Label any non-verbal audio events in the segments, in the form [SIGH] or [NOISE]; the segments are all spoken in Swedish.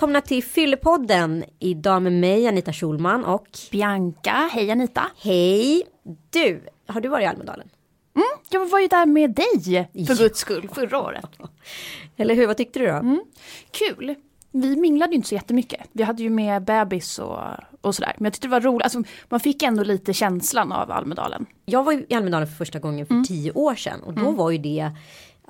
välkomna till Fyllepodden. Idag med mig Anita Schulman och Bianca, hej Anita. Hej! Du, har du varit i Almedalen? Mm, jag var ju där med dig för guds skull förra året. [LAUGHS] Eller hur, vad tyckte du då? Mm, kul. Vi minglade ju inte så jättemycket. Vi hade ju med bebis och, och sådär. Men jag tyckte det var roligt, alltså, man fick ändå lite känslan av Almedalen. Jag var i Almedalen för första gången för mm. tio år sedan och då mm. var ju det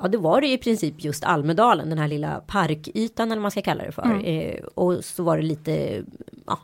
Ja det var det i princip just Almedalen, den här lilla parkytan eller vad man ska kalla det för. Mm. Eh, och så var det lite ja,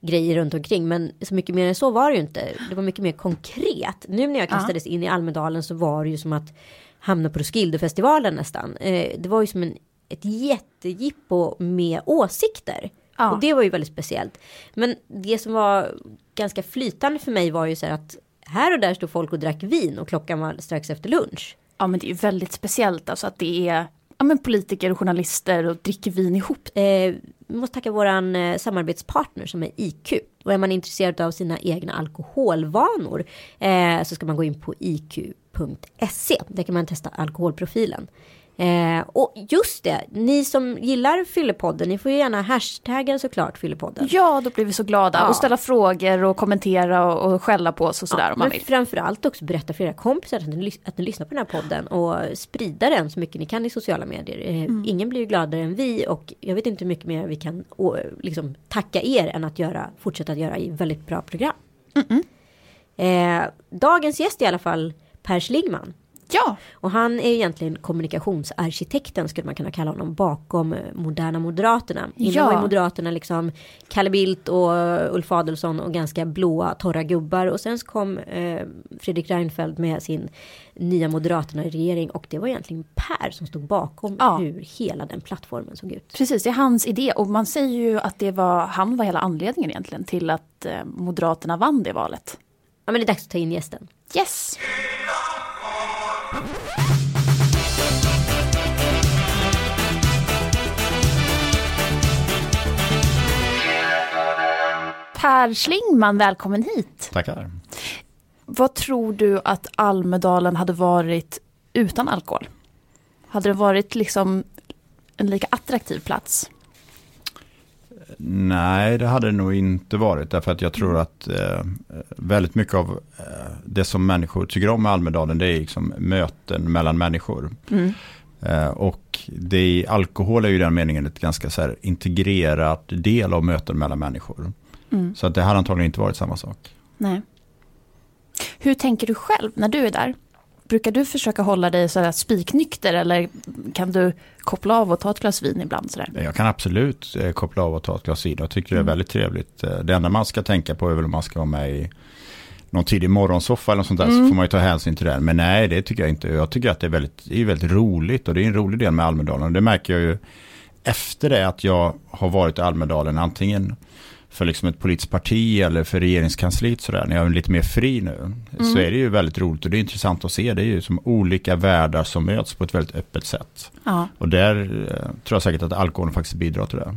grejer runt omkring. Men så mycket mer än så var det ju inte. Det var mycket mer konkret. Nu när jag kastades ja. in i Almedalen så var det ju som att hamna på Roskildefestivalen nästan. Eh, det var ju som en, ett jättegippo med åsikter. Ja. Och det var ju väldigt speciellt. Men det som var ganska flytande för mig var ju så här att här och där stod folk och drack vin och klockan var strax efter lunch. Ja men det är ju väldigt speciellt alltså att det är ja, men politiker och journalister och dricker vin ihop. Eh, vi måste tacka våran eh, samarbetspartner som är IQ. Och är man intresserad av sina egna alkoholvanor eh, så ska man gå in på iq.se. Där kan man testa alkoholprofilen. Eh, och just det, ni som gillar Fyllepodden, ni får ju gärna hashtagga såklart Fyllepodden. Ja, då blir vi så glada. Ja. Och ställa frågor och kommentera och, och skälla på oss och sådär ja, om man men vill. Framförallt också berätta för era kompisar att ni, att ni lyssnar på den här podden och sprida den så mycket ni kan i sociala medier. Eh, mm. Ingen blir ju gladare än vi och jag vet inte hur mycket mer vi kan och, liksom, tacka er än att göra, fortsätta att göra i väldigt bra program. Mm eh, dagens gäst i alla fall Per Schlingman. Ja. Och han är egentligen kommunikationsarkitekten skulle man kunna kalla honom bakom eh, Moderna Moderaterna. Innan ja. var Moderaterna liksom Kalle Bildt och Ulf Adelsohn och ganska blåa torra gubbar. Och sen kom eh, Fredrik Reinfeldt med sin nya Moderaterna i regering och det var egentligen Per som stod bakom ja. hur hela den plattformen såg ut. Precis, det är hans idé och man säger ju att det var, han var hela anledningen egentligen till att eh, Moderaterna vann det valet. Ja men det är dags att ta in gästen. Yes! Per Schlingman, välkommen hit. Tackar. Vad tror du att Almedalen hade varit utan alkohol? Hade det varit liksom en lika attraktiv plats? Nej, det hade det nog inte varit. Därför att jag tror att eh, väldigt mycket av eh, det som människor tycker om med Almedalen det är liksom möten mellan människor. Mm. Eh, och det, alkohol är ju i den meningen ett ganska så här, integrerat del av möten mellan människor. Mm. Så att det hade antagligen inte varit samma sak. Nej. Hur tänker du själv när du är där? Brukar du försöka hålla dig så spiknykter eller kan du koppla av och ta ett glas vin ibland? Så Jag kan absolut eh, koppla av och ta ett glas vin. Jag tycker mm. det är mm. väldigt trevligt. Eh, det enda man ska tänka på är väl om man ska vara med i någon tidig morgonsoffa eller något sånt där mm. så får man ju ta hänsyn till det. Men nej, det tycker jag inte. Jag tycker att det är väldigt, det är väldigt roligt och det är en rolig del med Almedalen. Det märker jag ju efter det att jag har varit i Almedalen antingen för liksom ett politiskt parti eller för regeringskansliet sådär, när jag är lite mer fri nu, mm. så är det ju väldigt roligt och det är intressant att se. Det är ju som olika världar som möts på ett väldigt öppet sätt. Ja. Och där eh, tror jag säkert att alkoholen faktiskt bidrar till det.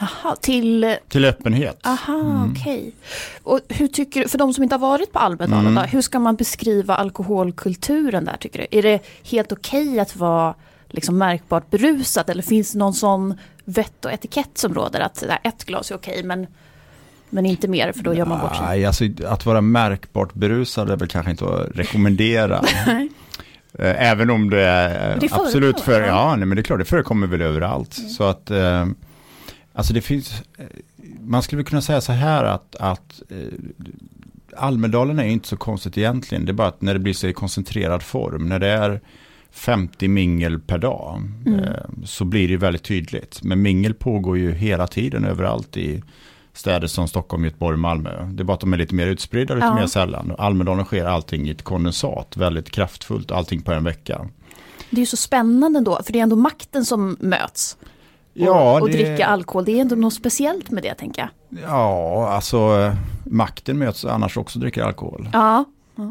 Aha, till... Till öppenhet. Aha, mm. okej. Och hur tycker för de som inte har varit på Almedalen, mm. hur ska man beskriva alkoholkulturen där tycker du? Är det helt okej att vara liksom märkbart berusad eller finns det någon sån vett och etikett som råder att ett glas är okej men men inte mer för då gör man bort sig. Nej, alltså, att vara märkbart berusad är väl kanske inte att rekommendera. [LAUGHS] Eh, även om det är det absolut för, ja, nej, men det är klart, det förekommer väl överallt. Mm. Så att, eh, alltså det finns, eh, man skulle kunna säga så här att, att eh, Almedalen är inte så konstigt egentligen. Det är bara att när det blir så i koncentrerad form, när det är 50 mingel per dag, mm. eh, så blir det väldigt tydligt. Men mingel pågår ju hela tiden överallt i städer som Stockholm, Göteborg, Malmö. Det är bara att de är lite mer utspridda, lite ja. mer sällan. Almedalen sker allting i ett kondensat, väldigt kraftfullt, allting på en vecka. Det är ju så spännande då, för det är ändå makten som möts. Ja, och, och det... dricka alkohol, det är ändå något speciellt med det tänker jag. Ja, alltså makten möts annars också dricker alkohol. Ja.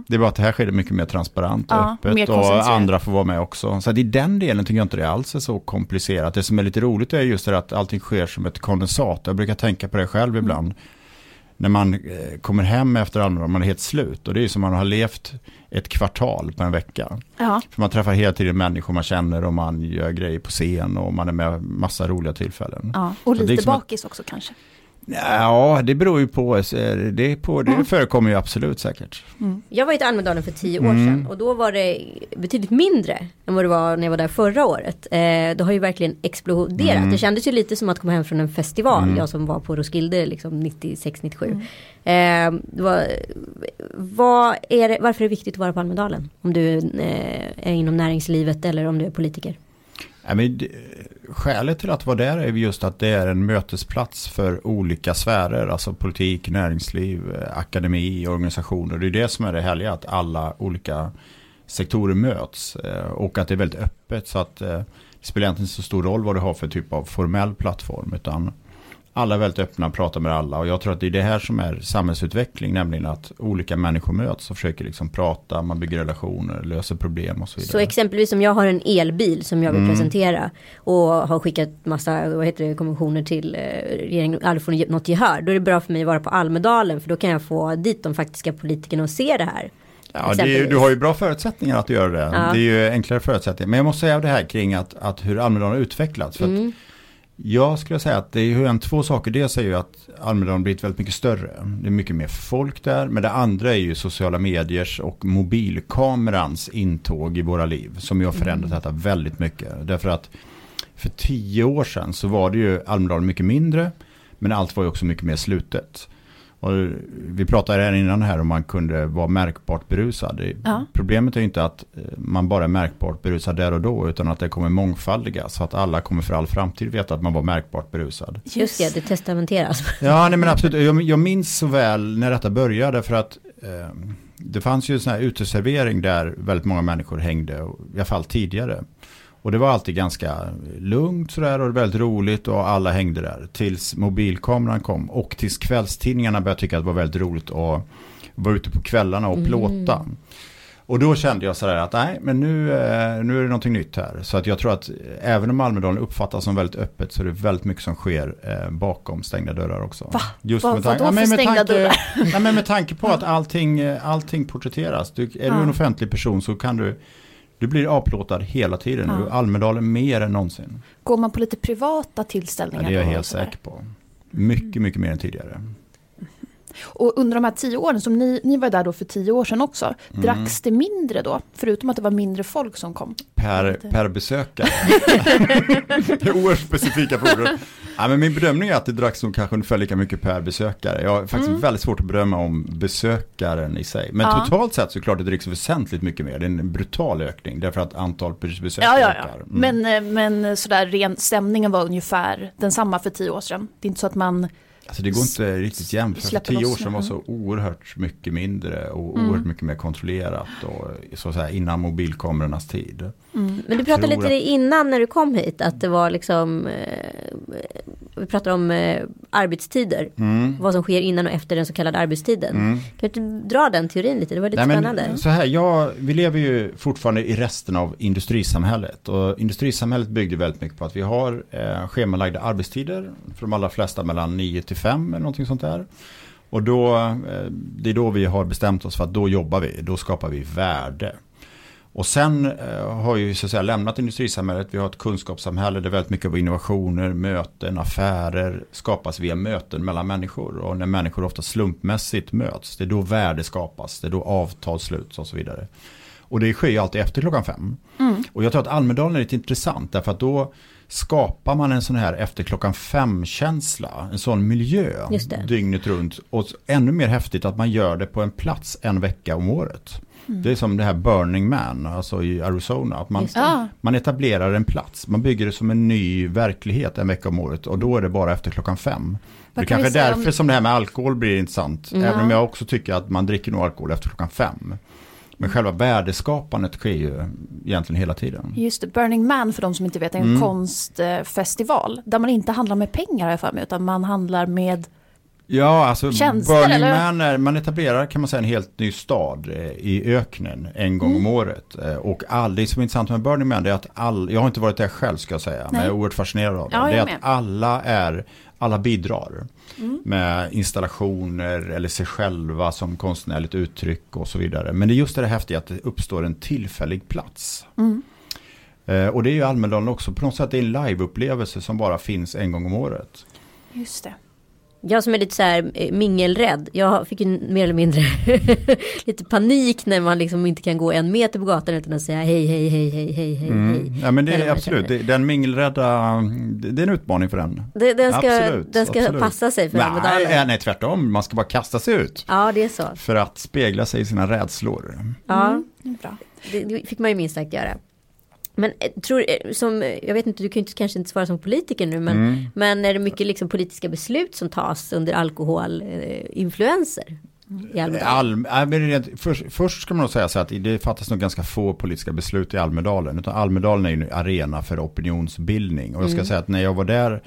Det är bara att det här sker mycket mer transparent och ja, öppet och andra får vara med också. Så i den delen tycker jag inte det alls är så komplicerat. Det som är lite roligt är just det att allting sker som ett kondensat. Jag brukar tänka på det själv ibland. när man eh, kommer hem efter Almedalen, man är helt slut. Och det är som man har levt ett kvartal på en vecka. Ja. För man träffar hela tiden människor man känner och man gör grejer på scen och man är med massa roliga tillfällen. Och lite liksom bakis också kanske. Ja, det beror ju på. Det, på, det mm. förekommer ju absolut säkert. Mm. Jag var i Almedalen för tio år mm. sedan och då var det betydligt mindre än vad det var när jag var där förra året. Eh, det har ju verkligen exploderat. Mm. Det kändes ju lite som att komma hem från en festival. Mm. Jag som var på Roskilde liksom 96-97. Mm. Eh, var, vad är det, varför är det viktigt att vara på Almedalen? Om du eh, är inom näringslivet eller om du är politiker. Ja, men, skälet till att vara där är just att det är en mötesplats för olika sfärer, alltså politik, näringsliv, eh, akademi, organisationer. Det är det som är det härliga, att alla olika sektorer möts eh, och att det är väldigt öppet så att eh, det spelar egentligen inte så stor roll vad du har för typ av formell plattform utan alla är väldigt öppna, pratar med alla och jag tror att det är det här som är samhällsutveckling, nämligen att olika människor möts och försöker liksom prata, man bygger relationer, löser problem och så vidare. Så exempelvis om jag har en elbil som jag vill mm. presentera och har skickat massa, vad heter det, konventioner till eh, regeringen och aldrig får något gehör, då är det bra för mig att vara på Almedalen för då kan jag få dit de faktiska politikerna och se det här. Ja, är, du har ju bra förutsättningar att göra det. Ja. Det är ju enklare förutsättningar. Men jag måste säga det här kring att, att hur Almedalen har utvecklats. För mm. Jag skulle säga att det är en, två saker. Dels är ju att Almedalen blivit väldigt mycket större. Det är mycket mer folk där. Men det andra är ju sociala mediers och mobilkamerans intåg i våra liv. Som ju har förändrat mm. detta väldigt mycket. Därför att för tio år sedan så var det ju Almedalen mycket mindre. Men allt var ju också mycket mer slutet. Och vi pratade här innan här om man kunde vara märkbart berusad. Ja. Problemet är inte att eh, man bara är märkbart berusad där och då utan att det kommer mångfaldiga så att alla kommer för all framtid veta att man var märkbart berusad. Just det, det testamenteras. [LAUGHS] Ja, nej men absolut. Jag, jag minns så väl när detta började för att eh, det fanns ju en sån här uteservering där väldigt många människor hängde, i alla fall tidigare. Och det var alltid ganska lugnt sådär och väldigt roligt och alla hängde där. Tills mobilkameran kom och tills kvällstidningarna började tycka att det var väldigt roligt att vara ute på kvällarna och mm. plåta. Och då kände jag sådär att nej, men nu, eh, nu är det någonting nytt här. Så att jag tror att även om Almedalen uppfattas som väldigt öppet så är det väldigt mycket som sker eh, bakom stängda dörrar också. Va? Just Va, med, tanke, ja, med, med, tanke, [LAUGHS] ja, men med tanke på att allting, eh, allting porträtteras. Du, är ja. du en offentlig person så kan du du blir avplåtad hela tiden. Ja. Almedalen mer än någonsin. Går man på lite privata tillställningar? Ja, det är jag helt säker på. Mycket, mycket mer än tidigare. Och under de här tio åren, som ni, ni var där då för tio år sedan också, mm. dracks det mindre då? Förutom att det var mindre folk som kom? Per, per besökare. [LAUGHS] det är oerhört specifika frågor. Ja, men min bedömning är att det dracks nog kanske ungefär lika mycket per besökare. Jag har faktiskt mm. väldigt svårt att bedöma om besökaren i sig. Men ja. totalt sett så klart det dricks väsentligt mycket mer. Det är en brutal ökning därför att antal besökare ja, ja, ökar. Mm. Men, eh, men sådär ren stämningen var ungefär densamma för tio år sedan. Det är inte så att man Alltså det går inte riktigt jämnt. För tio år sedan var så oerhört mycket mindre och mm. oerhört mycket mer kontrollerat. Och, så att säga, innan mobilkamerornas tid. Mm. Men du pratade lite att... innan när du kom hit att det var liksom eh, Vi pratar om eh, arbetstider. Mm. Vad som sker innan och efter den så kallade arbetstiden. Mm. Kan du inte dra den teorin lite? Det var lite Nej, spännande. Men, så här, ja, vi lever ju fortfarande i resten av industrisamhället. Och industrisamhället byggde väldigt mycket på att vi har eh, schemalagda arbetstider. För de allra flesta mellan 9 till 5 eller någonting sånt där. Och då, eh, det är då vi har bestämt oss för att då jobbar vi, då skapar vi värde. Och sen eh, har vi så att säga lämnat industrisamhället. Vi har ett kunskapssamhälle där väldigt mycket av innovationer, möten, affärer skapas via möten mellan människor. Och när människor ofta slumpmässigt möts, det är då värde skapas, det är då avtal sluts och så vidare. Och det sker ju alltid efter klockan fem. Mm. Och jag tror att Almedalen är lite intressant därför att då skapar man en sån här efter klockan fem-känsla, en sån miljö dygnet runt. Och ännu mer häftigt att man gör det på en plats en vecka om året. Mm. Det är som det här Burning Man, alltså i Arizona. Att man, man etablerar en plats, man bygger det som en ny verklighet en vecka om året. Och då är det bara efter klockan fem. det kanske är därför om... som det här med alkohol blir intressant. Mm. Även om jag också tycker att man dricker nog alkohol efter klockan fem. Men själva värdeskapandet sker ju egentligen hela tiden. Just det, Burning Man för de som inte vet är en mm. konstfestival. Där man inte handlar med pengar jag för mig, utan man handlar med Ja, alltså Tjänster, Burning eller? Man, är, man etablerar kan man säga en helt ny stad eh, i öknen en gång mm. om året. Eh, och all, det som är intressant med Burning Man är att all, jag har inte varit där själv ska jag säga, Nej. men jag är oerhört fascinerad av det. Ja, det är att alla är alla bidrar. Mm. Med installationer eller sig själva som konstnärligt uttryck och så vidare. Men det är just det häftiga att det uppstår en tillfällig plats. Mm. Eh, och det är ju Almedalen också. På något sätt är det en liveupplevelse som bara finns en gång om året. Just det. Jag som är lite så här eh, mingelrädd. Jag fick ju mer eller mindre [LAUGHS] lite panik när man liksom inte kan gå en meter på gatan utan att säga hej, hej, hej, hej, hej, hej. Mm. Ja men det är absolut, det, den mingelrädda, det är en utmaning för den. Det, den ska, absolut, den ska absolut. passa sig för nej, medaljen. Nej, tvärtom, man ska bara kasta sig ut. Ja, det är så. För att spegla sig i sina rädslor. Ja, mm. bra. Det, det fick man ju minst sagt göra. Men eh, tror, eh, som, jag vet inte, du kan inte, kanske inte svara som politiker nu, men, mm. men är det mycket liksom politiska beslut som tas under alkoholinfluenser? I All, först, först ska man nog säga så att det fattas nog ganska få politiska beslut i Almedalen. Utan Almedalen är ju en arena för opinionsbildning. Och jag ska mm. säga att när jag var där,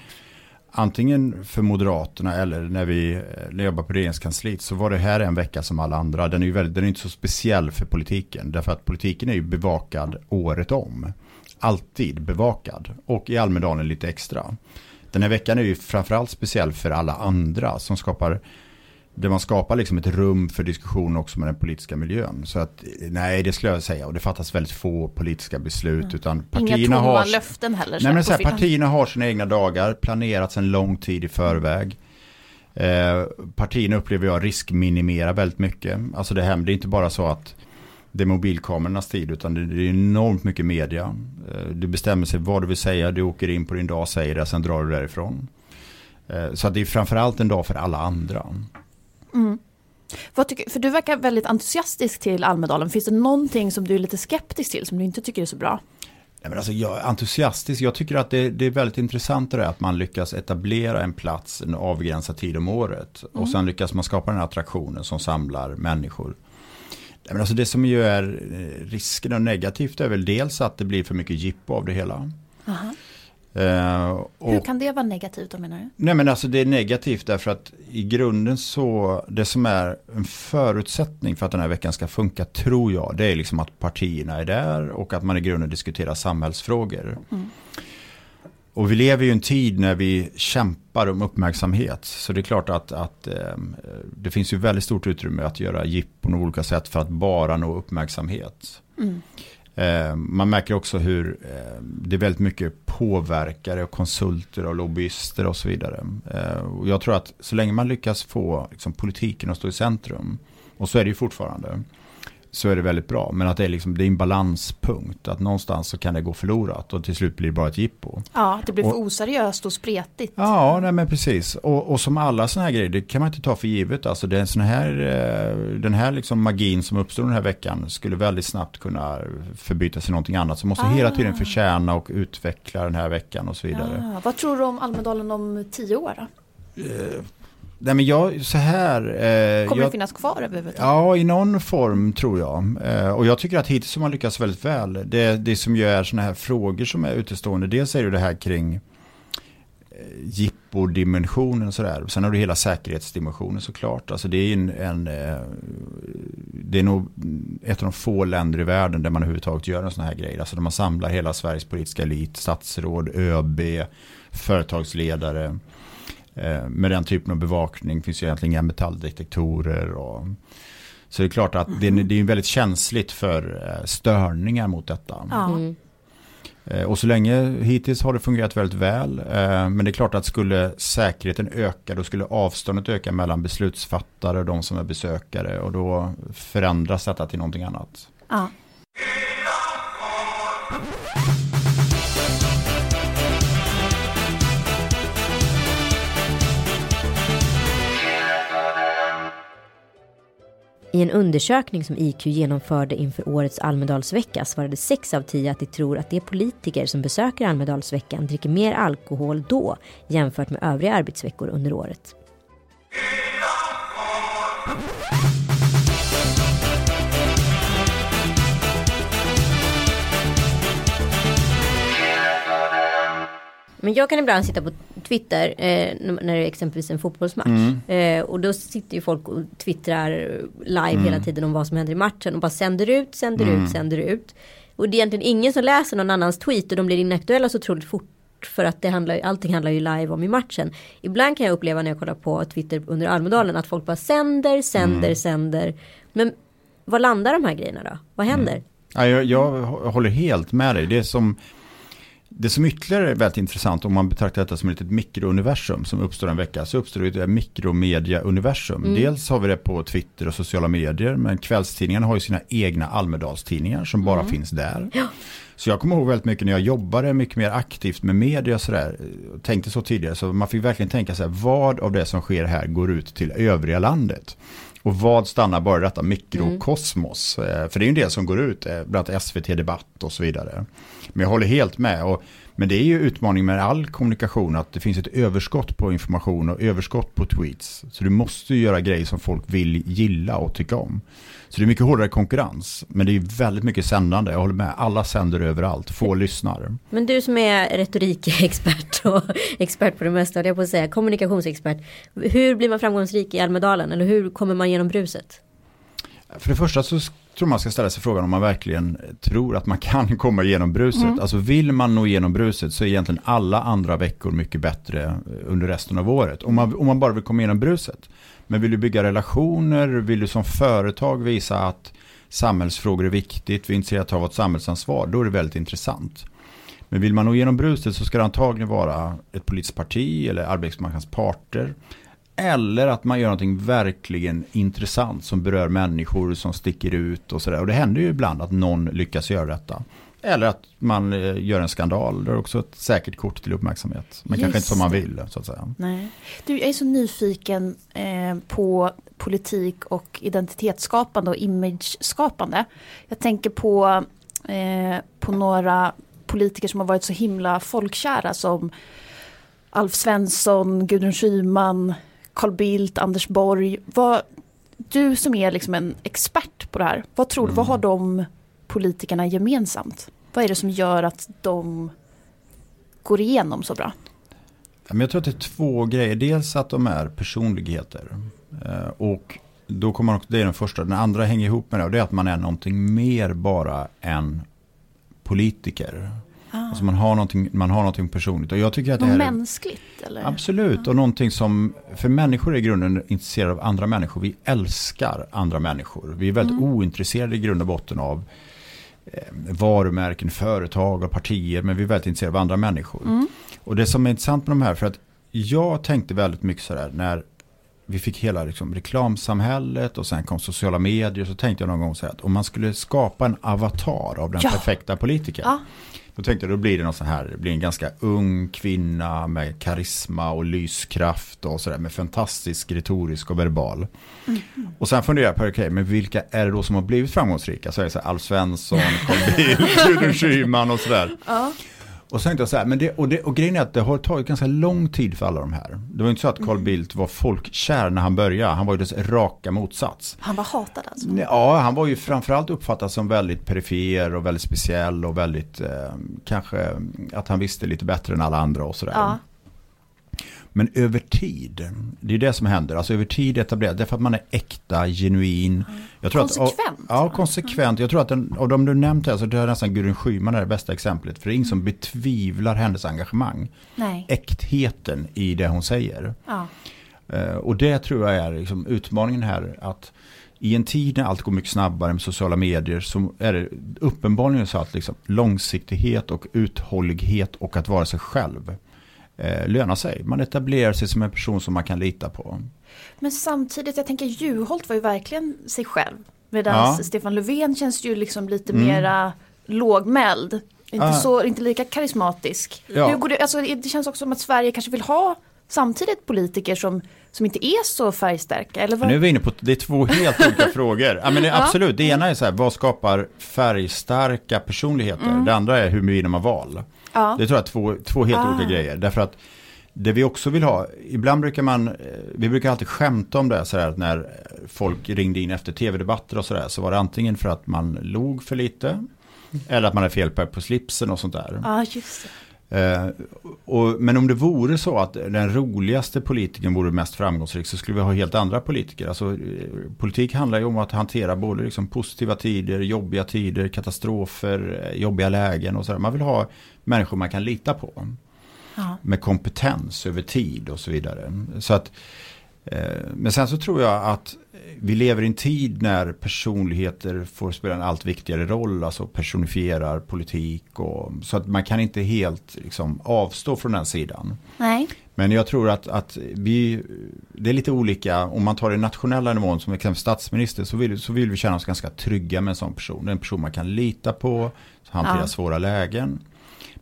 antingen för Moderaterna eller när vi när jag jobbade på regeringskansliet, så var det här en vecka som alla andra. Den är ju väldigt, den är inte så speciell för politiken. Därför att politiken är ju bevakad året om alltid bevakad och i Almedalen lite extra. Den här veckan är ju framförallt speciell för alla andra som skapar där man skapar liksom ett rum för diskussion också med den politiska miljön. Så att nej, det skulle jag säga. Och det fattas väldigt få politiska beslut. Mm. Utan partierna Inga har, löften heller. Nej, men så här, partierna har sina egna dagar, planerat sedan lång tid i förväg. Eh, partierna upplever jag riskminimera väldigt mycket. Alltså det händer inte bara så att det är mobilkamerornas tid utan det är enormt mycket media. Eh, du bestämmer sig vad du vill säga, du åker in på din dag, säger det, sen drar du därifrån. Eh, så det är framförallt en dag för alla andra. Mm. Tycker, för du verkar väldigt entusiastisk till Almedalen. Finns det någonting som du är lite skeptisk till som du inte tycker är så bra? Nej, men alltså, jag är entusiastisk. Jag tycker att det, det är väldigt intressant det att man lyckas etablera en plats en avgränsad tid om året. Mm. Och sen lyckas man skapa den här attraktionen som samlar människor. Men alltså det som ju är eh, risken och negativt är väl dels att det blir för mycket jippo av det hela. Uh, och, Hur kan det vara negativt då menar du? Nej men alltså det är negativt därför att i grunden så det som är en förutsättning för att den här veckan ska funka tror jag det är liksom att partierna är där och att man i grunden diskuterar samhällsfrågor. Mm. Och vi lever ju en tid när vi kämpar om uppmärksamhet. Så det är klart att, att eh, det finns ju väldigt stort utrymme att göra jippon på olika sätt för att bara nå uppmärksamhet. Mm. Eh, man märker också hur eh, det är väldigt mycket påverkare och konsulter och lobbyister och så vidare. Eh, och jag tror att så länge man lyckas få liksom, politiken att stå i centrum, och så är det ju fortfarande, så är det väldigt bra. Men att det är, liksom, det är en balanspunkt. Att någonstans så kan det gå förlorat och till slut blir det bara ett jippo. Ja, det blir för och, oseriöst och spretigt. Ja, nej, men precis. Och, och som alla sådana här grejer, det kan man inte ta för givet. Alltså det är en sån här, eh, den här liksom magin som uppstår den här veckan skulle väldigt snabbt kunna förbytas i någonting annat. Så måste ah. hela tiden förtjäna och utveckla den här veckan och så vidare. Ah, vad tror du om Almedalen om tio år då? Nej men jag, så här. Eh, Kommer jag, det finnas kvar överhuvudtaget? Ja, i någon form tror jag. Eh, och jag tycker att hittills har man lyckats väldigt väl. Det, det som gör sådana här frågor som är utestående, dels är det det här kring eh, jippodimensionen och sådär. Sen har du hela säkerhetsdimensionen såklart. Alltså det är en, en eh, det är nog ett av de få länder i världen där man överhuvudtaget gör en sån här grej. Alltså där man samlar hela Sveriges politiska elit, statsråd, ÖB, företagsledare Eh, med den typen av bevakning finns ju egentligen inga metalldetektorer. Och, så det är klart att mm. det, det, är väldigt känsligt för eh, störningar mot detta. Mm. Och så länge hittills har det fungerat väldigt väl. Men det är klart att skulle säkerheten öka då skulle avståndet öka mellan beslutsfattare och de som är besökare. Och då förändras detta till någonting annat. Ja. I en undersökning som IQ genomförde inför årets Almedalsvecka svarade 6 av 10 att de tror att de politiker som besöker Almedalsveckan dricker mer alkohol då jämfört med övriga arbetsveckor under året. Men jag kan ibland sitta på Twitter eh, när det är exempelvis en fotbollsmatch. Mm. Eh, och då sitter ju folk och twittrar live mm. hela tiden om vad som händer i matchen och bara sänder ut, sänder mm. ut, sänder ut. Och det är egentligen ingen som läser någon annans tweet och de blir inaktuella så otroligt fort för att det handlar, allting handlar ju live om i matchen. Ibland kan jag uppleva när jag kollar på Twitter under Almedalen att folk bara sänder, sänder, mm. sänder. Men vad landar de här grejerna då? Vad händer? Mm. Ja, jag, jag håller helt med dig. Det är som det som ytterligare är väldigt intressant om man betraktar detta som ett litet mikrouniversum som uppstår en vecka så uppstår det ett mikromedia-universum. Mm. Dels har vi det på Twitter och sociala medier men kvällstidningarna har ju sina egna Almedalstidningar som bara mm. finns där. Ja. Så jag kommer ihåg väldigt mycket när jag jobbade mycket mer aktivt med media sådär, tänkte så tidigare, så man fick verkligen tänka sig vad av det som sker här går ut till övriga landet. Och vad stannar bara detta mikrokosmos? Mm. För det är ju en del som går ut, eh, bland annat SVT Debatt och så vidare. Men jag håller helt med. Och, men det är ju utmaning med all kommunikation att det finns ett överskott på information och överskott på tweets. Så du måste ju göra grejer som folk vill gilla och tycka om. Så det är mycket hårdare konkurrens. Men det är väldigt mycket sändande. Jag håller med. Alla sänder överallt. Få lyssnar. Men du som är retorikexpert och [LAUGHS] expert på det mesta. Jag på att säga kommunikationsexpert. Hur blir man framgångsrik i Almedalen? Eller hur kommer man genom bruset? För det första så tror man ska ställa sig frågan om man verkligen tror att man kan [LAUGHS] komma igenom bruset. Mm. Alltså vill man nå igenom bruset så är egentligen alla andra veckor mycket bättre under resten av året. Om man, om man bara vill komma igenom bruset. Men vill du bygga relationer, vill du som företag visa att samhällsfrågor är viktigt, vi är intresserade av att ta vårt samhällsansvar, då är det väldigt intressant. Men vill man nå igenom bruset så ska det antagligen vara ett politiskt parti eller arbetsmarknadens parter. Eller att man gör någonting verkligen intressant som berör människor som sticker ut och sådär. Och det händer ju ibland att någon lyckas göra detta. Eller att man eh, gör en skandal. Det är också ett säkert kort till uppmärksamhet. Men Just kanske inte som man vill så att säga. Nej. Du, jag är så nyfiken eh, på politik och identitetsskapande och imageskapande. Jag tänker på, eh, på några politiker som har varit så himla folkkära som Alf Svensson, Gudrun Schyman, Carl Bildt, Anders Borg. Vad, du som är liksom en expert på det här, vad tror du, mm. vad har de politikerna gemensamt? Vad är det som gör att de går igenom så bra? Jag tror att det är två grejer. Dels att de är personligheter. Eh, och då kommer också, det är den första. Den andra hänger ihop med det. Och det är att man är någonting mer bara än politiker. Ah. Alltså man har, någonting, man har någonting personligt. Och jag tycker att det här mänskligt? Eller? Absolut. Ah. Och någonting som, för människor är i grunden intresserade av andra människor. Vi älskar andra människor. Vi är väldigt mm. ointresserade i grund och botten av varumärken, företag och partier. Men vi är väldigt intresserade av andra människor. Mm. Och det som är intressant med de här, för att jag tänkte väldigt mycket sådär när vi fick hela liksom, reklamsamhället och sen kom sociala medier. Så tänkte jag någon gång så här att om man skulle skapa en avatar av den ja. perfekta politikern. Ja. Då tänkte jag då blir det någon sån här, det blir en ganska ung kvinna med karisma och lyskraft och sådär med fantastisk retorisk och verbal. Mm. Och sen funderar jag på, okej, okay, men vilka är det då som har blivit framgångsrika? Så är det så här, Alf Svensson, Carl Bildt, [LAUGHS] Gudrun Schyman och sådär. Ja. Och tänkte jag så här, men det, och, det, och grejen är att det har tagit ganska lång tid för alla de här. Det var inte så att Carl mm. Bildt var folkkär när han började, han var ju dess raka motsats. Han var hatad alltså? Ja, han var ju framförallt uppfattad som väldigt perifer och väldigt speciell och väldigt, eh, kanske att han visste lite bättre än alla andra och sådär. Ja. Men över tid, det är det som händer. Alltså över tid etablerat, därför att man är äkta, genuin. Jag tror konsekvent. Att, ja, konsekvent. Jag tror att den, av de du nämnt här, så det är nästan Gudrun Schyman är det bästa exemplet. För det är ingen som mm. betvivlar hennes engagemang. Nej. Äktheten i det hon säger. Ja. Uh, och det tror jag är liksom utmaningen här. att i en tid när allt går mycket snabbare med sociala medier så är det uppenbarligen så att liksom långsiktighet och uthållighet och att vara sig själv eh, löna sig. Man etablerar sig som en person som man kan lita på. Men samtidigt, jag tänker Juholt var ju verkligen sig själv. Medan ja. Stefan Löfven känns ju liksom lite mm. mera lågmäld. Inte, ah. så, inte lika karismatisk. Ja. Hur går det, alltså, det känns också som att Sverige kanske vill ha samtidigt politiker som, som inte är så färgstarka. Eller vad? Nu är vi inne på, det är två helt olika [LAUGHS] frågor. Ja, men det, absolut, det ena är så här, vad skapar färgstarka personligheter? Mm. Det andra är hur vinner man val? Ja. Det tror jag är två, två helt ah. olika grejer. Därför att det vi också vill ha, ibland brukar man, eh, vi brukar alltid skämta om det sådär när folk ringde in efter tv-debatter och sådär så var det antingen för att man log för lite eller att man är fel på slipsen och sånt där. Ja, just det. Eh, och, men om det vore så att den roligaste politikern vore mest framgångsrik så skulle vi ha helt andra politiker. Alltså, eh, politik handlar ju om att hantera både liksom positiva tider, jobbiga tider, katastrofer, eh, jobbiga lägen och sådär. Man vill ha människor man kan lita på. Ja. Med kompetens över tid och så vidare. Så att, men sen så tror jag att vi lever i en tid när personligheter får spela en allt viktigare roll, alltså personifierar politik och så att man kan inte helt liksom, avstå från den sidan. Nej. Men jag tror att, att vi, det är lite olika, om man tar den nationella nivån som exempel statsminister så vill, så vill vi känna oss ganska trygga med en sån person. En person man kan lita på, hantera ja. svåra lägen.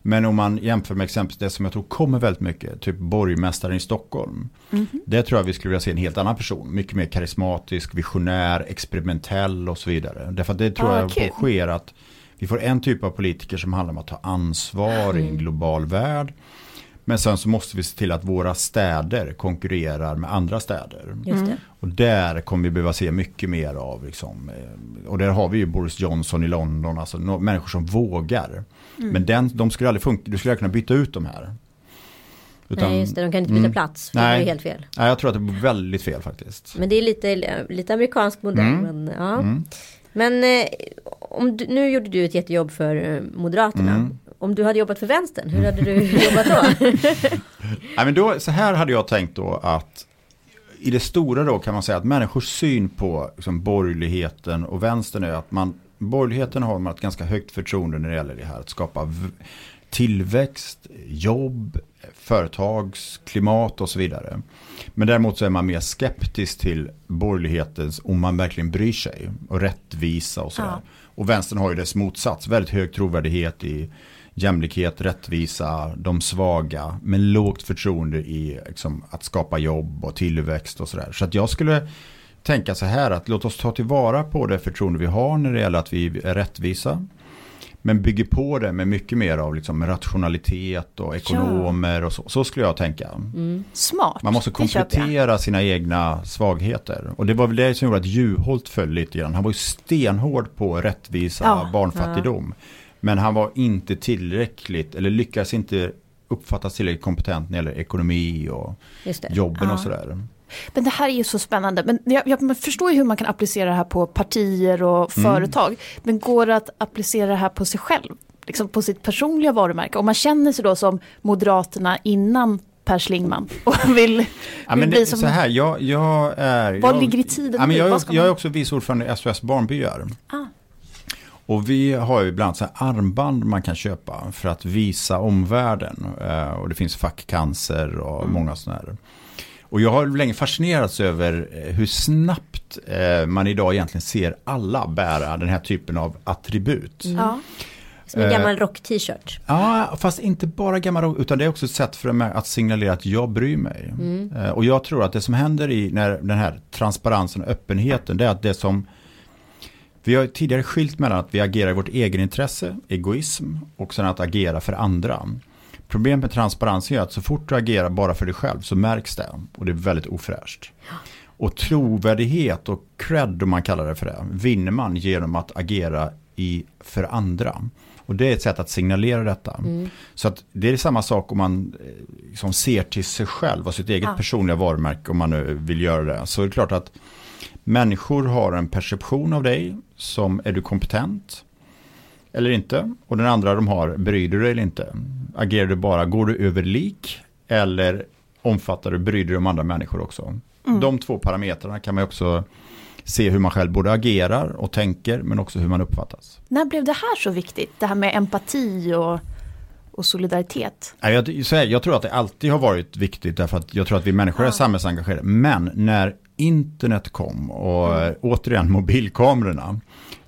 Men om man jämför med exempelvis det som jag tror kommer väldigt mycket, typ borgmästaren i Stockholm. Mm -hmm. Det tror jag vi skulle vilja se en helt annan person. Mycket mer karismatisk, visionär, experimentell och så vidare. Därför att det tror ah, jag cool. sker att vi får en typ av politiker som handlar om att ta ansvar mm. i en mm. global värld. Men sen så måste vi se till att våra städer konkurrerar med andra städer. Mm. Och där kommer vi behöva se mycket mer av. Liksom, eh, och där har vi ju Boris Johnson i London, alltså människor som vågar. Mm. Men den, de skulle aldrig funka, du skulle aldrig kunna byta ut de här. Utan, Nej just det, de kan inte byta mm, plats. För nej, det är helt fel. Nej, jag tror att det är väldigt fel faktiskt. Men det är lite, lite amerikansk modell. Mm. Men, ja. Mm. men eh, om du, nu gjorde du ett jättejobb för eh, Moderaterna. Mm. Om du hade jobbat för vänstern, hur hade du [LAUGHS] jobbat då? [LAUGHS] Nej, men då? Så här hade jag tänkt då att i det stora då kan man säga att människors syn på liksom, borgerligheten och vänstern är att man borgerligheten har man ett ganska högt förtroende när det gäller det här att skapa tillväxt, jobb, företagsklimat och så vidare. Men däremot så är man mer skeptisk till borgerlighetens om man verkligen bryr sig och rättvisa och sådär. Ja. Och vänstern har ju dess motsats, väldigt hög trovärdighet i jämlikhet, rättvisa, de svaga, men lågt förtroende i liksom, att skapa jobb och tillväxt och sådär. Så att jag skulle tänka så här att låt oss ta tillvara på det förtroende vi har när det gäller att vi är rättvisa. Men bygger på det med mycket mer av liksom rationalitet och ekonomer ja. och så. Så skulle jag tänka. Mm. Smart. Man måste komplettera sina egna svagheter. Och det var väl det som gjorde att Juholt föll lite grann. Han var ju stenhård på rättvisa ja. barnfattigdom. Ja. Men han var inte tillräckligt, eller lyckades inte uppfattas tillräckligt kompetent när det gäller ekonomi och jobben och sådär. Men det här är ju så spännande. Men jag, jag förstår ju hur man kan applicera det här på partier och mm. företag. Men går det att applicera det här på sig själv? Liksom på sitt personliga varumärke. Om man känner sig då som Moderaterna innan Per Schlingman [LAUGHS] och vill, ja, vill bli som... Så här, jag, jag är... Vad jag, ligger i tiden ja, men jag, jag, jag är också vice ordförande i SOS Barnbyar. Ah. Och vi har ju ibland så armband man kan köpa för att visa omvärlden. Eh, och det finns fackcancer och mm. många sådana här. Och jag har länge fascinerats över eh, hur snabbt eh, man idag egentligen ser alla bära den här typen av attribut. Mm. Ja. Som en gammal rock-t-shirt. Ja, fast inte bara gammal rock, utan det är också ett sätt för mig att signalera att jag bryr mig. Mm. Och jag tror att det som händer i när den här transparensen och öppenheten, det är att det som vi har tidigare skilt mellan att vi agerar i vårt egenintresse, egoism, och sen att agera för andra. Problemet med transparens är att så fort du agerar bara för dig själv så märks det och det är väldigt ofräscht. Och trovärdighet och cred om man kallar det för det vinner man genom att agera i, för andra. Och det är ett sätt att signalera detta. Mm. Så att det är samma sak om man eh, liksom ser till sig själv och sitt eget ja. personliga varumärke om man nu vill göra det. Så är det klart att människor har en perception av dig som är du kompetent eller inte. Och den andra de har, bryr du dig eller inte? Agerar du bara, går du över lik eller omfattar du, bryr dig om andra människor också? Mm. De två parametrarna kan man också se hur man själv både agerar och tänker men också hur man uppfattas. När blev det här så viktigt? Det här med empati och, och solidaritet? Jag, här, jag tror att det alltid har varit viktigt därför att jag tror att vi människor är samhällsengagerade. Men när internet kom och mm. återigen mobilkamerorna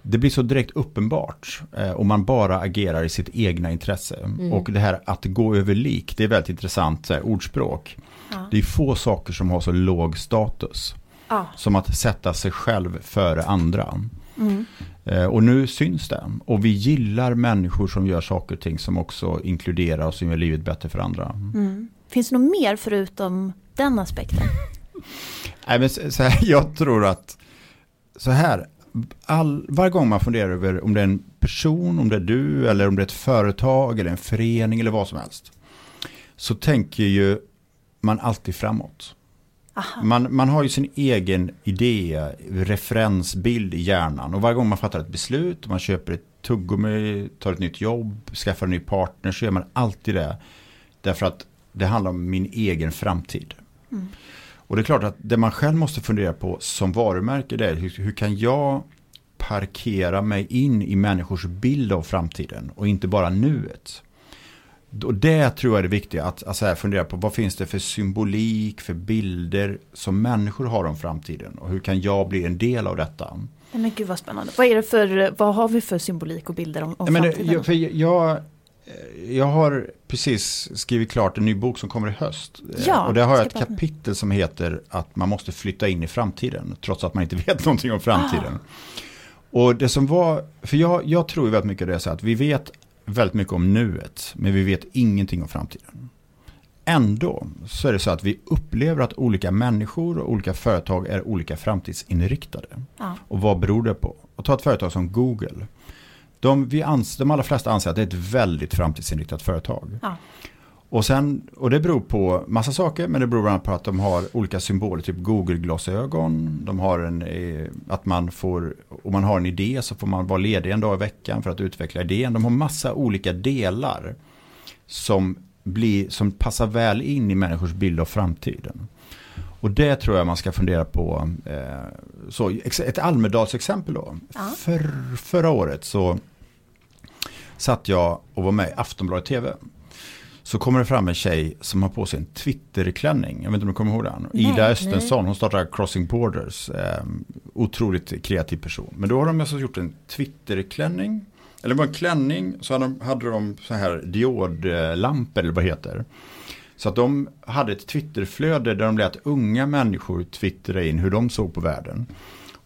det blir så direkt uppenbart eh, om man bara agerar i sitt egna intresse. Mm. Och det här att gå över lik, det är väldigt intressant här, ordspråk. Ja. Det är få saker som har så låg status. Ja. Som att sätta sig själv före andra. Mm. Eh, och nu syns det. Och vi gillar människor som gör saker och ting som också inkluderar och som gör livet bättre för andra. Mm. Finns det något mer förutom den aspekten? [LAUGHS] Nej, men så här, jag tror att så här, all, varje gång man funderar över om det är en person, om det är du eller om det är ett företag eller en förening eller vad som helst. Så tänker ju man alltid framåt. Man, man har ju sin egen idé, referensbild i hjärnan. Och varje gång man fattar ett beslut, man köper ett tuggummi, tar ett nytt jobb, skaffar en ny partner så gör man alltid det. Därför att det handlar om min egen framtid. Mm. Och det är klart att det man själv måste fundera på som varumärke det är hur, hur kan jag parkera mig in i människors bild av framtiden och inte bara nuet. Och det tror jag är det viktiga, att alltså fundera på vad finns det för symbolik, för bilder som människor har om framtiden och hur kan jag bli en del av detta. Men gud vad spännande. Vad, är det för, vad har vi för symbolik och bilder om, om men framtiden? Jag, för jag, jag har precis skrivit klart en ny bok som kommer i höst. Ja, och där har jag ett kapitel som heter att man måste flytta in i framtiden trots att man inte [LAUGHS] vet någonting om framtiden. Ah. Och det som var, för jag, jag tror väldigt mycket det är så att vi vet väldigt mycket om nuet, men vi vet ingenting om framtiden. Ändå så är det så att vi upplever att olika människor och olika företag är olika framtidsinriktade. Ja. Och vad beror det på? Och ta ett företag som Google. De, vi ans, de allra flesta anser att det är ett väldigt framtidsinriktat företag. Ja. Och, sen, och det beror på massa saker, men det beror bland annat på att de har olika symboler, typ Google-glasögon. De har en, eh, att man får, om man har en idé så får man vara ledig en dag i veckan för att utveckla idén. De har massa olika delar som, blir, som passar väl in i människors bild av framtiden. Och det tror jag man ska fundera på. Eh, så, ett Almedalsexempel då. Ja. För, förra året så satt jag och var med i Aftonbladet TV. Så kommer det fram en tjej som har på sig en Twitterklänning. Jag vet inte om du kommer ihåg den? Nej, Ida Östensson, hon startar Crossing Borders. Eh, otroligt kreativ person. Men då har de alltså gjort en Twitterklänning. Eller det var en klänning, så hade de, hade de så här diodlampor eller vad heter. Så att de hade ett Twitterflöde där de lät unga människor twittra in hur de såg på världen.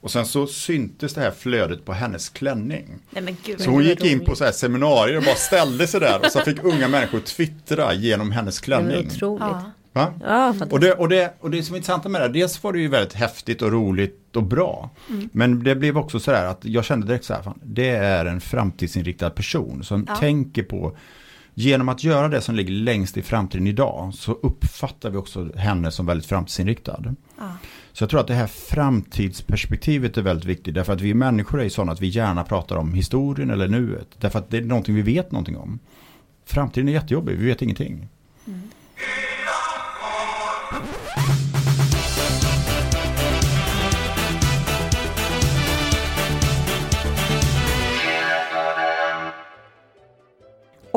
Och sen så syntes det här flödet på hennes klänning. Nej, Gud, så hon gick in på så här seminarier och bara ställde sig där och så fick unga människor twittra genom hennes klänning. Det otroligt. Ja. Ja, och, det, och, det, och det som är intressant med det, dels var det ju väldigt häftigt och roligt och bra. Mm. Men det blev också så där att jag kände direkt så här, fan, det är en framtidsinriktad person som ja. tänker på Genom att göra det som ligger längst i framtiden idag så uppfattar vi också henne som väldigt framtidsinriktad. Ja. Så jag tror att det här framtidsperspektivet är väldigt viktigt. Därför att vi människor är sådana att vi gärna pratar om historien eller nuet. Därför att det är någonting vi vet någonting om. Framtiden är jättejobbig, vi vet ingenting. Mm.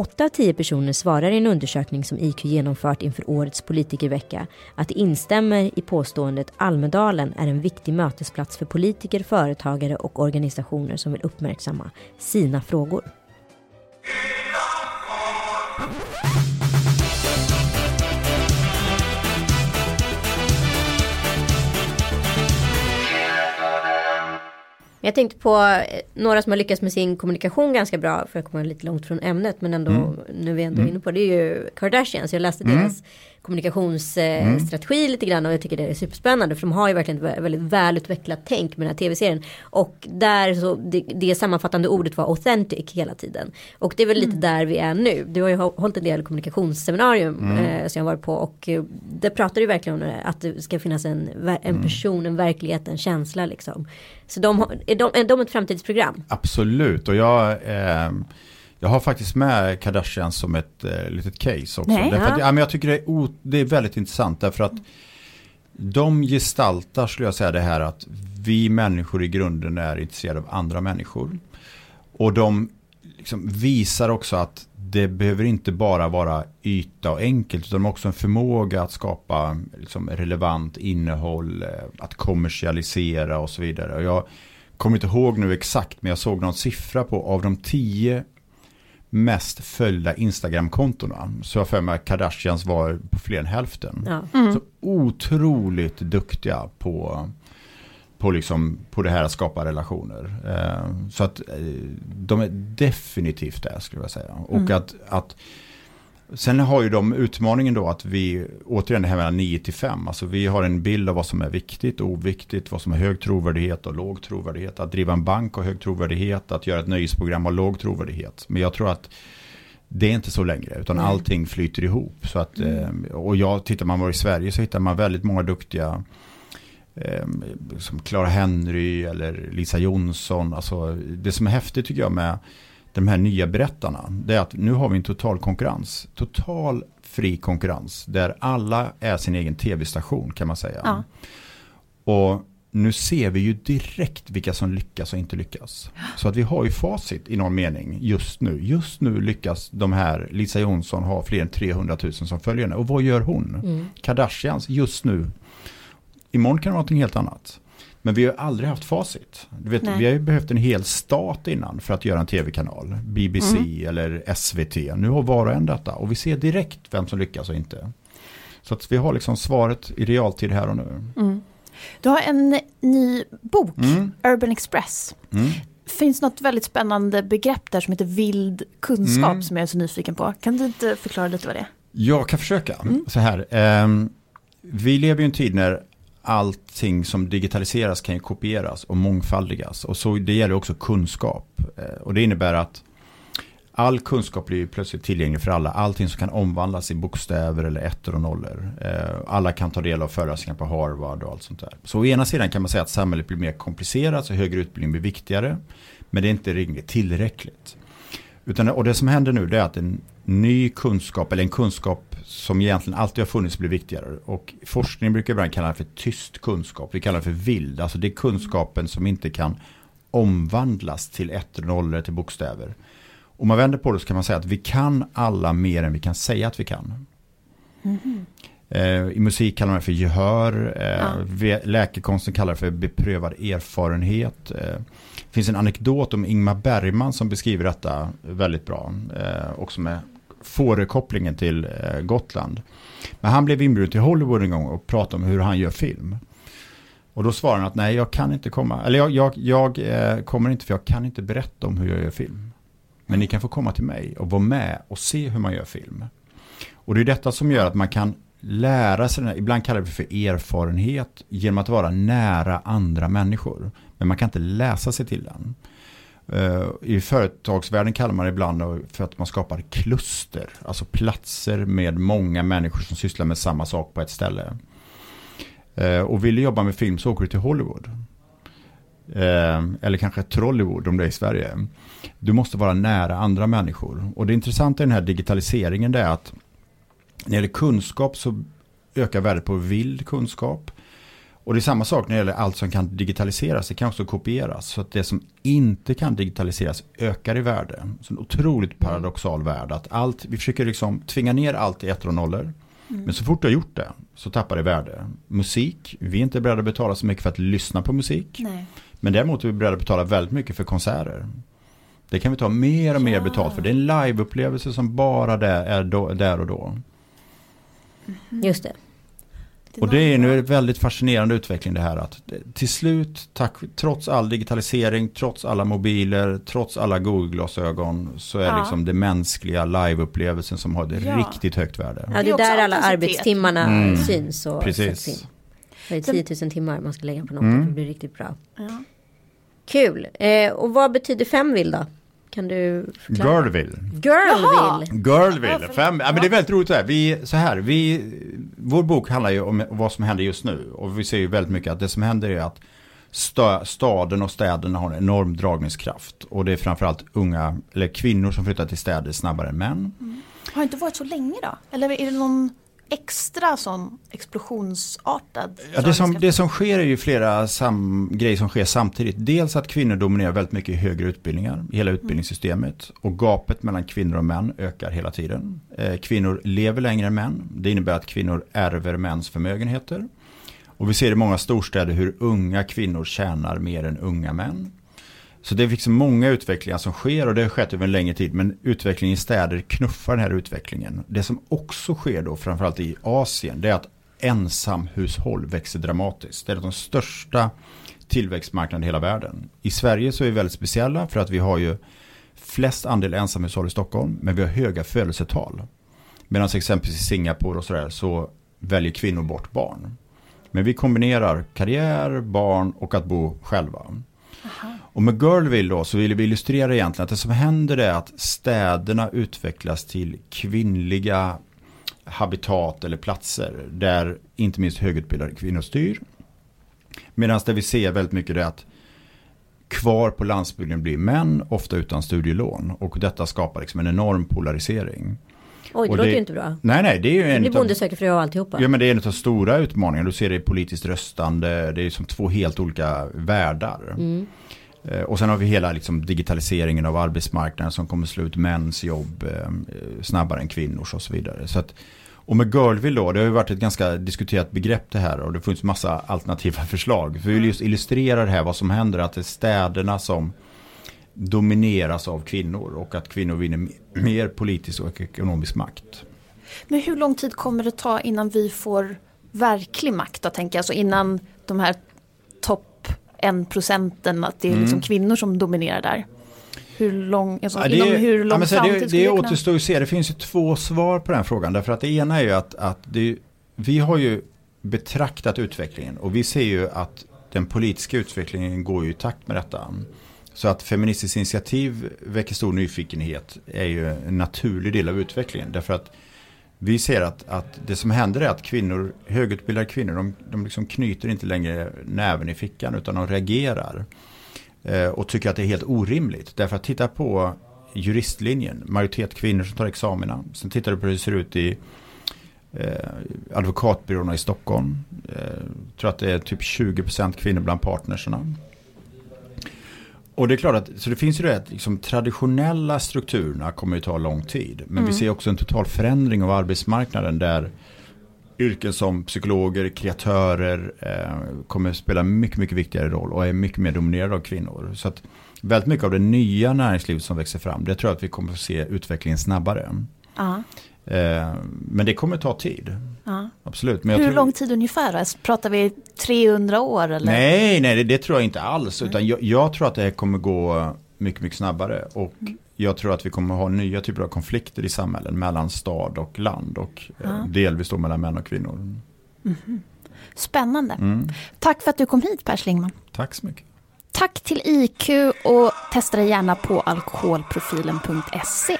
8 av 10 personer svarar i en undersökning som IQ genomfört inför årets politikervecka att de instämmer i påståendet Almedalen är en viktig mötesplats för politiker, företagare och organisationer som vill uppmärksamma sina frågor. Jag tänkte på eh, några som har lyckats med sin kommunikation ganska bra. För jag kommer lite långt från ämnet. Men ändå, mm. nu är vi ändå mm. inne på det. är ju Kardashians. Jag läste mm. deras kommunikationsstrategi mm. lite grann och jag tycker det är superspännande för de har ju verkligen ett väldigt välutvecklat tänk med den här tv-serien. Och där så det, det sammanfattande ordet var authentic hela tiden. Och det är väl lite mm. där vi är nu. Du har ju hållit en del kommunikationsseminarium mm. eh, som jag varit på och eh, det pratar ju verkligen om det, att det ska finnas en, en mm. person, en verklighet, en känsla liksom. Så de, är, de, är de ett framtidsprogram? Absolut och jag eh, jag har faktiskt med Kardashian som ett eh, litet case också. Nej, därför att, ja, men jag tycker det är, o, det är väldigt intressant därför att de gestaltar, skulle jag säga, det här att vi människor i grunden är intresserade av andra människor. Och de liksom visar också att det behöver inte bara vara yta och enkelt utan också en förmåga att skapa liksom, relevant innehåll, eh, att kommersialisera och så vidare. Och jag kommer inte ihåg nu exakt men jag såg någon siffra på av de tio mest följda Instagram-kontona. Så jag för mig att Kardashians var på fler än hälften. Ja. Mm. Så otroligt duktiga på, på, liksom, på det här att skapa relationer. Eh, så att eh, de är definitivt det skulle jag säga. Och mm. att, att Sen har ju de utmaningen då att vi, återigen det här mellan 9 till 5, alltså vi har en bild av vad som är viktigt och oviktigt, vad som är hög trovärdighet och låg trovärdighet. Att driva en bank har hög trovärdighet, att göra ett nöjesprogram har låg trovärdighet. Men jag tror att det är inte så längre, utan mm. allting flyter ihop. Så att, mm. Eh, och jag, tittar man var i Sverige så hittar man väldigt många duktiga eh, som Clara Henry eller Lisa Jonsson. Alltså, det som är häftigt tycker jag med de här nya berättarna, det är att nu har vi en total konkurrens. Total fri konkurrens där alla är sin egen tv-station kan man säga. Ja. Och nu ser vi ju direkt vilka som lyckas och inte lyckas. Så att vi har ju facit i någon mening just nu. Just nu lyckas de här, Lisa Jonsson ha fler än 300 000 som följer henne. Och vad gör hon? Mm. Kardashians just nu. Imorgon kan det vara någonting helt annat. Men vi har aldrig haft facit. Du vet, vi har ju behövt en hel stat innan för att göra en tv-kanal. BBC mm. eller SVT. Nu har var och en detta. Och vi ser direkt vem som lyckas och inte. Så att vi har liksom svaret i realtid här och nu. Mm. Du har en ny bok, mm. Urban Express. Mm. Finns något väldigt spännande begrepp där som heter vild kunskap mm. som jag är så nyfiken på. Kan du inte förklara lite vad det är? Jag kan försöka. Mm. Så här, eh, vi lever i en tid när allting som digitaliseras kan ju kopieras och mångfaldigas. Och så det gäller också kunskap. Eh, och det innebär att all kunskap blir plötsligt tillgänglig för alla. Allting som kan omvandlas i bokstäver eller ettor och nollor. Eh, alla kan ta del av föreläsningar på Harvard och allt sånt där. Så å ena sidan kan man säga att samhället blir mer komplicerat så högre utbildning blir viktigare. Men det är inte riktigt tillräckligt. Utan, och det som händer nu är att en ny kunskap eller en kunskap som egentligen alltid har funnits blir viktigare. Och forskning brukar ibland kalla det för tyst kunskap. Vi kallar det för vild. Alltså det är kunskapen som inte kan omvandlas till ettor nollor till bokstäver. Om man vänder på det så kan man säga att vi kan alla mer än vi kan säga att vi kan. Mm. I musik kallar man det för gehör. Eh, ja. Läkekonsten kallar det för beprövad erfarenhet. Eh, det finns en anekdot om Ingmar Bergman som beskriver detta väldigt bra. Också med Fårökopplingen till eh, Gotland. Men han blev inbjuden till Hollywood en gång och pratade om hur han gör film. Och då svarade han att nej, jag kan inte komma. Eller jag, jag, jag eh, kommer inte för jag kan inte berätta om hur jag gör film. Men ni kan få komma till mig och vara med och se hur man gör film. Och det är detta som gör att man kan lära sig, här, ibland kallar vi det för erfarenhet, genom att vara nära andra människor. Men man kan inte läsa sig till den. Eh, I företagsvärlden kallar man det ibland för att man skapar kluster, alltså platser med många människor som sysslar med samma sak på ett ställe. Eh, och vill du jobba med film så åker du till Hollywood. Eh, eller kanske Trollywood om det är i Sverige. Du måste vara nära andra människor. Och det intressanta i den här digitaliseringen är att när det gäller kunskap så ökar värdet på vild kunskap. Och det är samma sak när det gäller allt som kan digitaliseras. Det kan också kopieras. Så att det som inte kan digitaliseras ökar i värde. Så en otroligt paradoxal värld. Att allt, vi försöker liksom tvinga ner allt i ettor och nollor. Mm. Men så fort du har gjort det så tappar det värde. Musik, vi är inte beredda att betala så mycket för att lyssna på musik. Nej. Men däremot är vi beredda att betala väldigt mycket för konserter. Det kan vi ta mer och mer ja. betalt för. Det är en liveupplevelse som bara där, är då, där och då. Mm. Just det. Och det är nu en väldigt fascinerande utveckling det här att till slut, tack, trots all digitalisering, trots alla mobiler, trots alla Google-glasögon så är ja. liksom det mänskliga liveupplevelsen som har ett ja. riktigt högt värde. Ja, det är där alla arbetstimmarna mm. syns och Precis. in. Det är 10 000 timmar man ska lägga på något, mm. det blir riktigt bra. Ja. Kul. Eh, och vad betyder fem vill då? Kan du förklara? Girlville. Girlville. Girlville. Fem, ja, men det är väldigt roligt. Här. Vi, så här, vi, vår bok handlar ju om vad som händer just nu. Och vi ser ju väldigt mycket att det som händer är att sta, staden och städerna har en enorm dragningskraft. Och det är framförallt unga, eller kvinnor som flyttar till städer snabbare än män. Mm. Har det inte varit så länge då? Eller är det någon extra sån explosionsartad? Ja, det, som, det som sker är ju flera sam, grejer som sker samtidigt. Dels att kvinnor dominerar väldigt mycket i högre utbildningar, i hela mm. utbildningssystemet. Och gapet mellan kvinnor och män ökar hela tiden. Eh, kvinnor lever längre än män. Det innebär att kvinnor ärver mäns förmögenheter. Och vi ser i många storstäder hur unga kvinnor tjänar mer än unga män. Så det är liksom många utvecklingar som sker och det har skett över en längre tid. Men utvecklingen i städer knuffar den här utvecklingen. Det som också sker då, framförallt i Asien, det är att ensamhushåll växer dramatiskt. Det är de största tillväxtmarknaden i hela världen. I Sverige så är vi väldigt speciella för att vi har ju flest andel ensamhushåll i Stockholm, men vi har höga födelsetal. Medan exempelvis i Singapore och sådär så väljer kvinnor bort barn. Men vi kombinerar karriär, barn och att bo själva. Aha. Och med Girlville då så vill vi illustrera egentligen att det som händer är att städerna utvecklas till kvinnliga habitat eller platser där inte minst högutbildade kvinnor styr. Medan det vi ser väldigt mycket är att kvar på landsbygden blir män, ofta utan studielån. Och detta skapar liksom en enorm polarisering. Oj, det, låter ju inte bra. Nej, nej, det är ju en... Det blir bonde söker fru och alltihopa. Ja, men det är en av stora utmaningarna. Du ser det i politiskt röstande. Det är som två helt olika världar. Mm. Eh, och sen har vi hela liksom, digitaliseringen av arbetsmarknaden som kommer slå ut mäns jobb eh, snabbare än kvinnors och så vidare. Så att, och med Girlville då, det har ju varit ett ganska diskuterat begrepp det här och det finns massa alternativa [LAUGHS] förslag. För vi vill just illustrera det här vad som händer, att det är städerna som domineras av kvinnor och att kvinnor vinner mer politisk och ekonomisk makt. Men hur lång tid kommer det ta innan vi får verklig makt då tänker jag, alltså innan de här topp en procenten, att det är liksom mm. kvinnor som dominerar där? Hur lång, alltså, ja, det, inom hur lång ja, framtid det, det, det återstår att se, det finns ju två svar på den frågan. Därför att det ena är ju att, att det, vi har ju betraktat utvecklingen och vi ser ju att den politiska utvecklingen går ju i takt med detta. Så att Feministiskt initiativ väcker stor nyfikenhet är ju en naturlig del av utvecklingen. Därför att vi ser att, att det som händer är att kvinnor, högutbildade kvinnor, de, de liksom knyter inte längre näven i fickan utan de reagerar. Eh, och tycker att det är helt orimligt. Därför att titta på juristlinjen, majoritet kvinnor som tar examina. Sen tittar du på hur det ser ut i eh, advokatbyråerna i Stockholm. Eh, tror att det är typ 20% kvinnor bland partnerserna. Och det är klart att, så det finns ju det att liksom, traditionella strukturerna kommer ju ta lång tid. Men mm. vi ser också en total förändring av arbetsmarknaden där yrken som psykologer, kreatörer eh, kommer spela mycket, mycket viktigare roll och är mycket mer dominerade av kvinnor. Så att väldigt mycket av det nya näringslivet som växer fram, det tror jag att vi kommer att se utvecklingen snabbare. Uh eh, men det kommer ta tid. Uh Absolut. Men Hur tror... lång tid ungefär? Pratar vi 300 år? Eller? Nej, nej det, det tror jag inte alls. Utan jag, jag, tror att det kommer gå mycket, mycket snabbare. Och mm jag tror att vi kommer ha nya typer av konflikter i samhällen mellan stad och land och eh, ja. delvis då mellan män och kvinnor. Mm. Spännande. Mm. Tack för att du kom hit Per Schlingman. Tack så mycket. Tack till IQ och testa dig gärna på alkoholprofilen.se.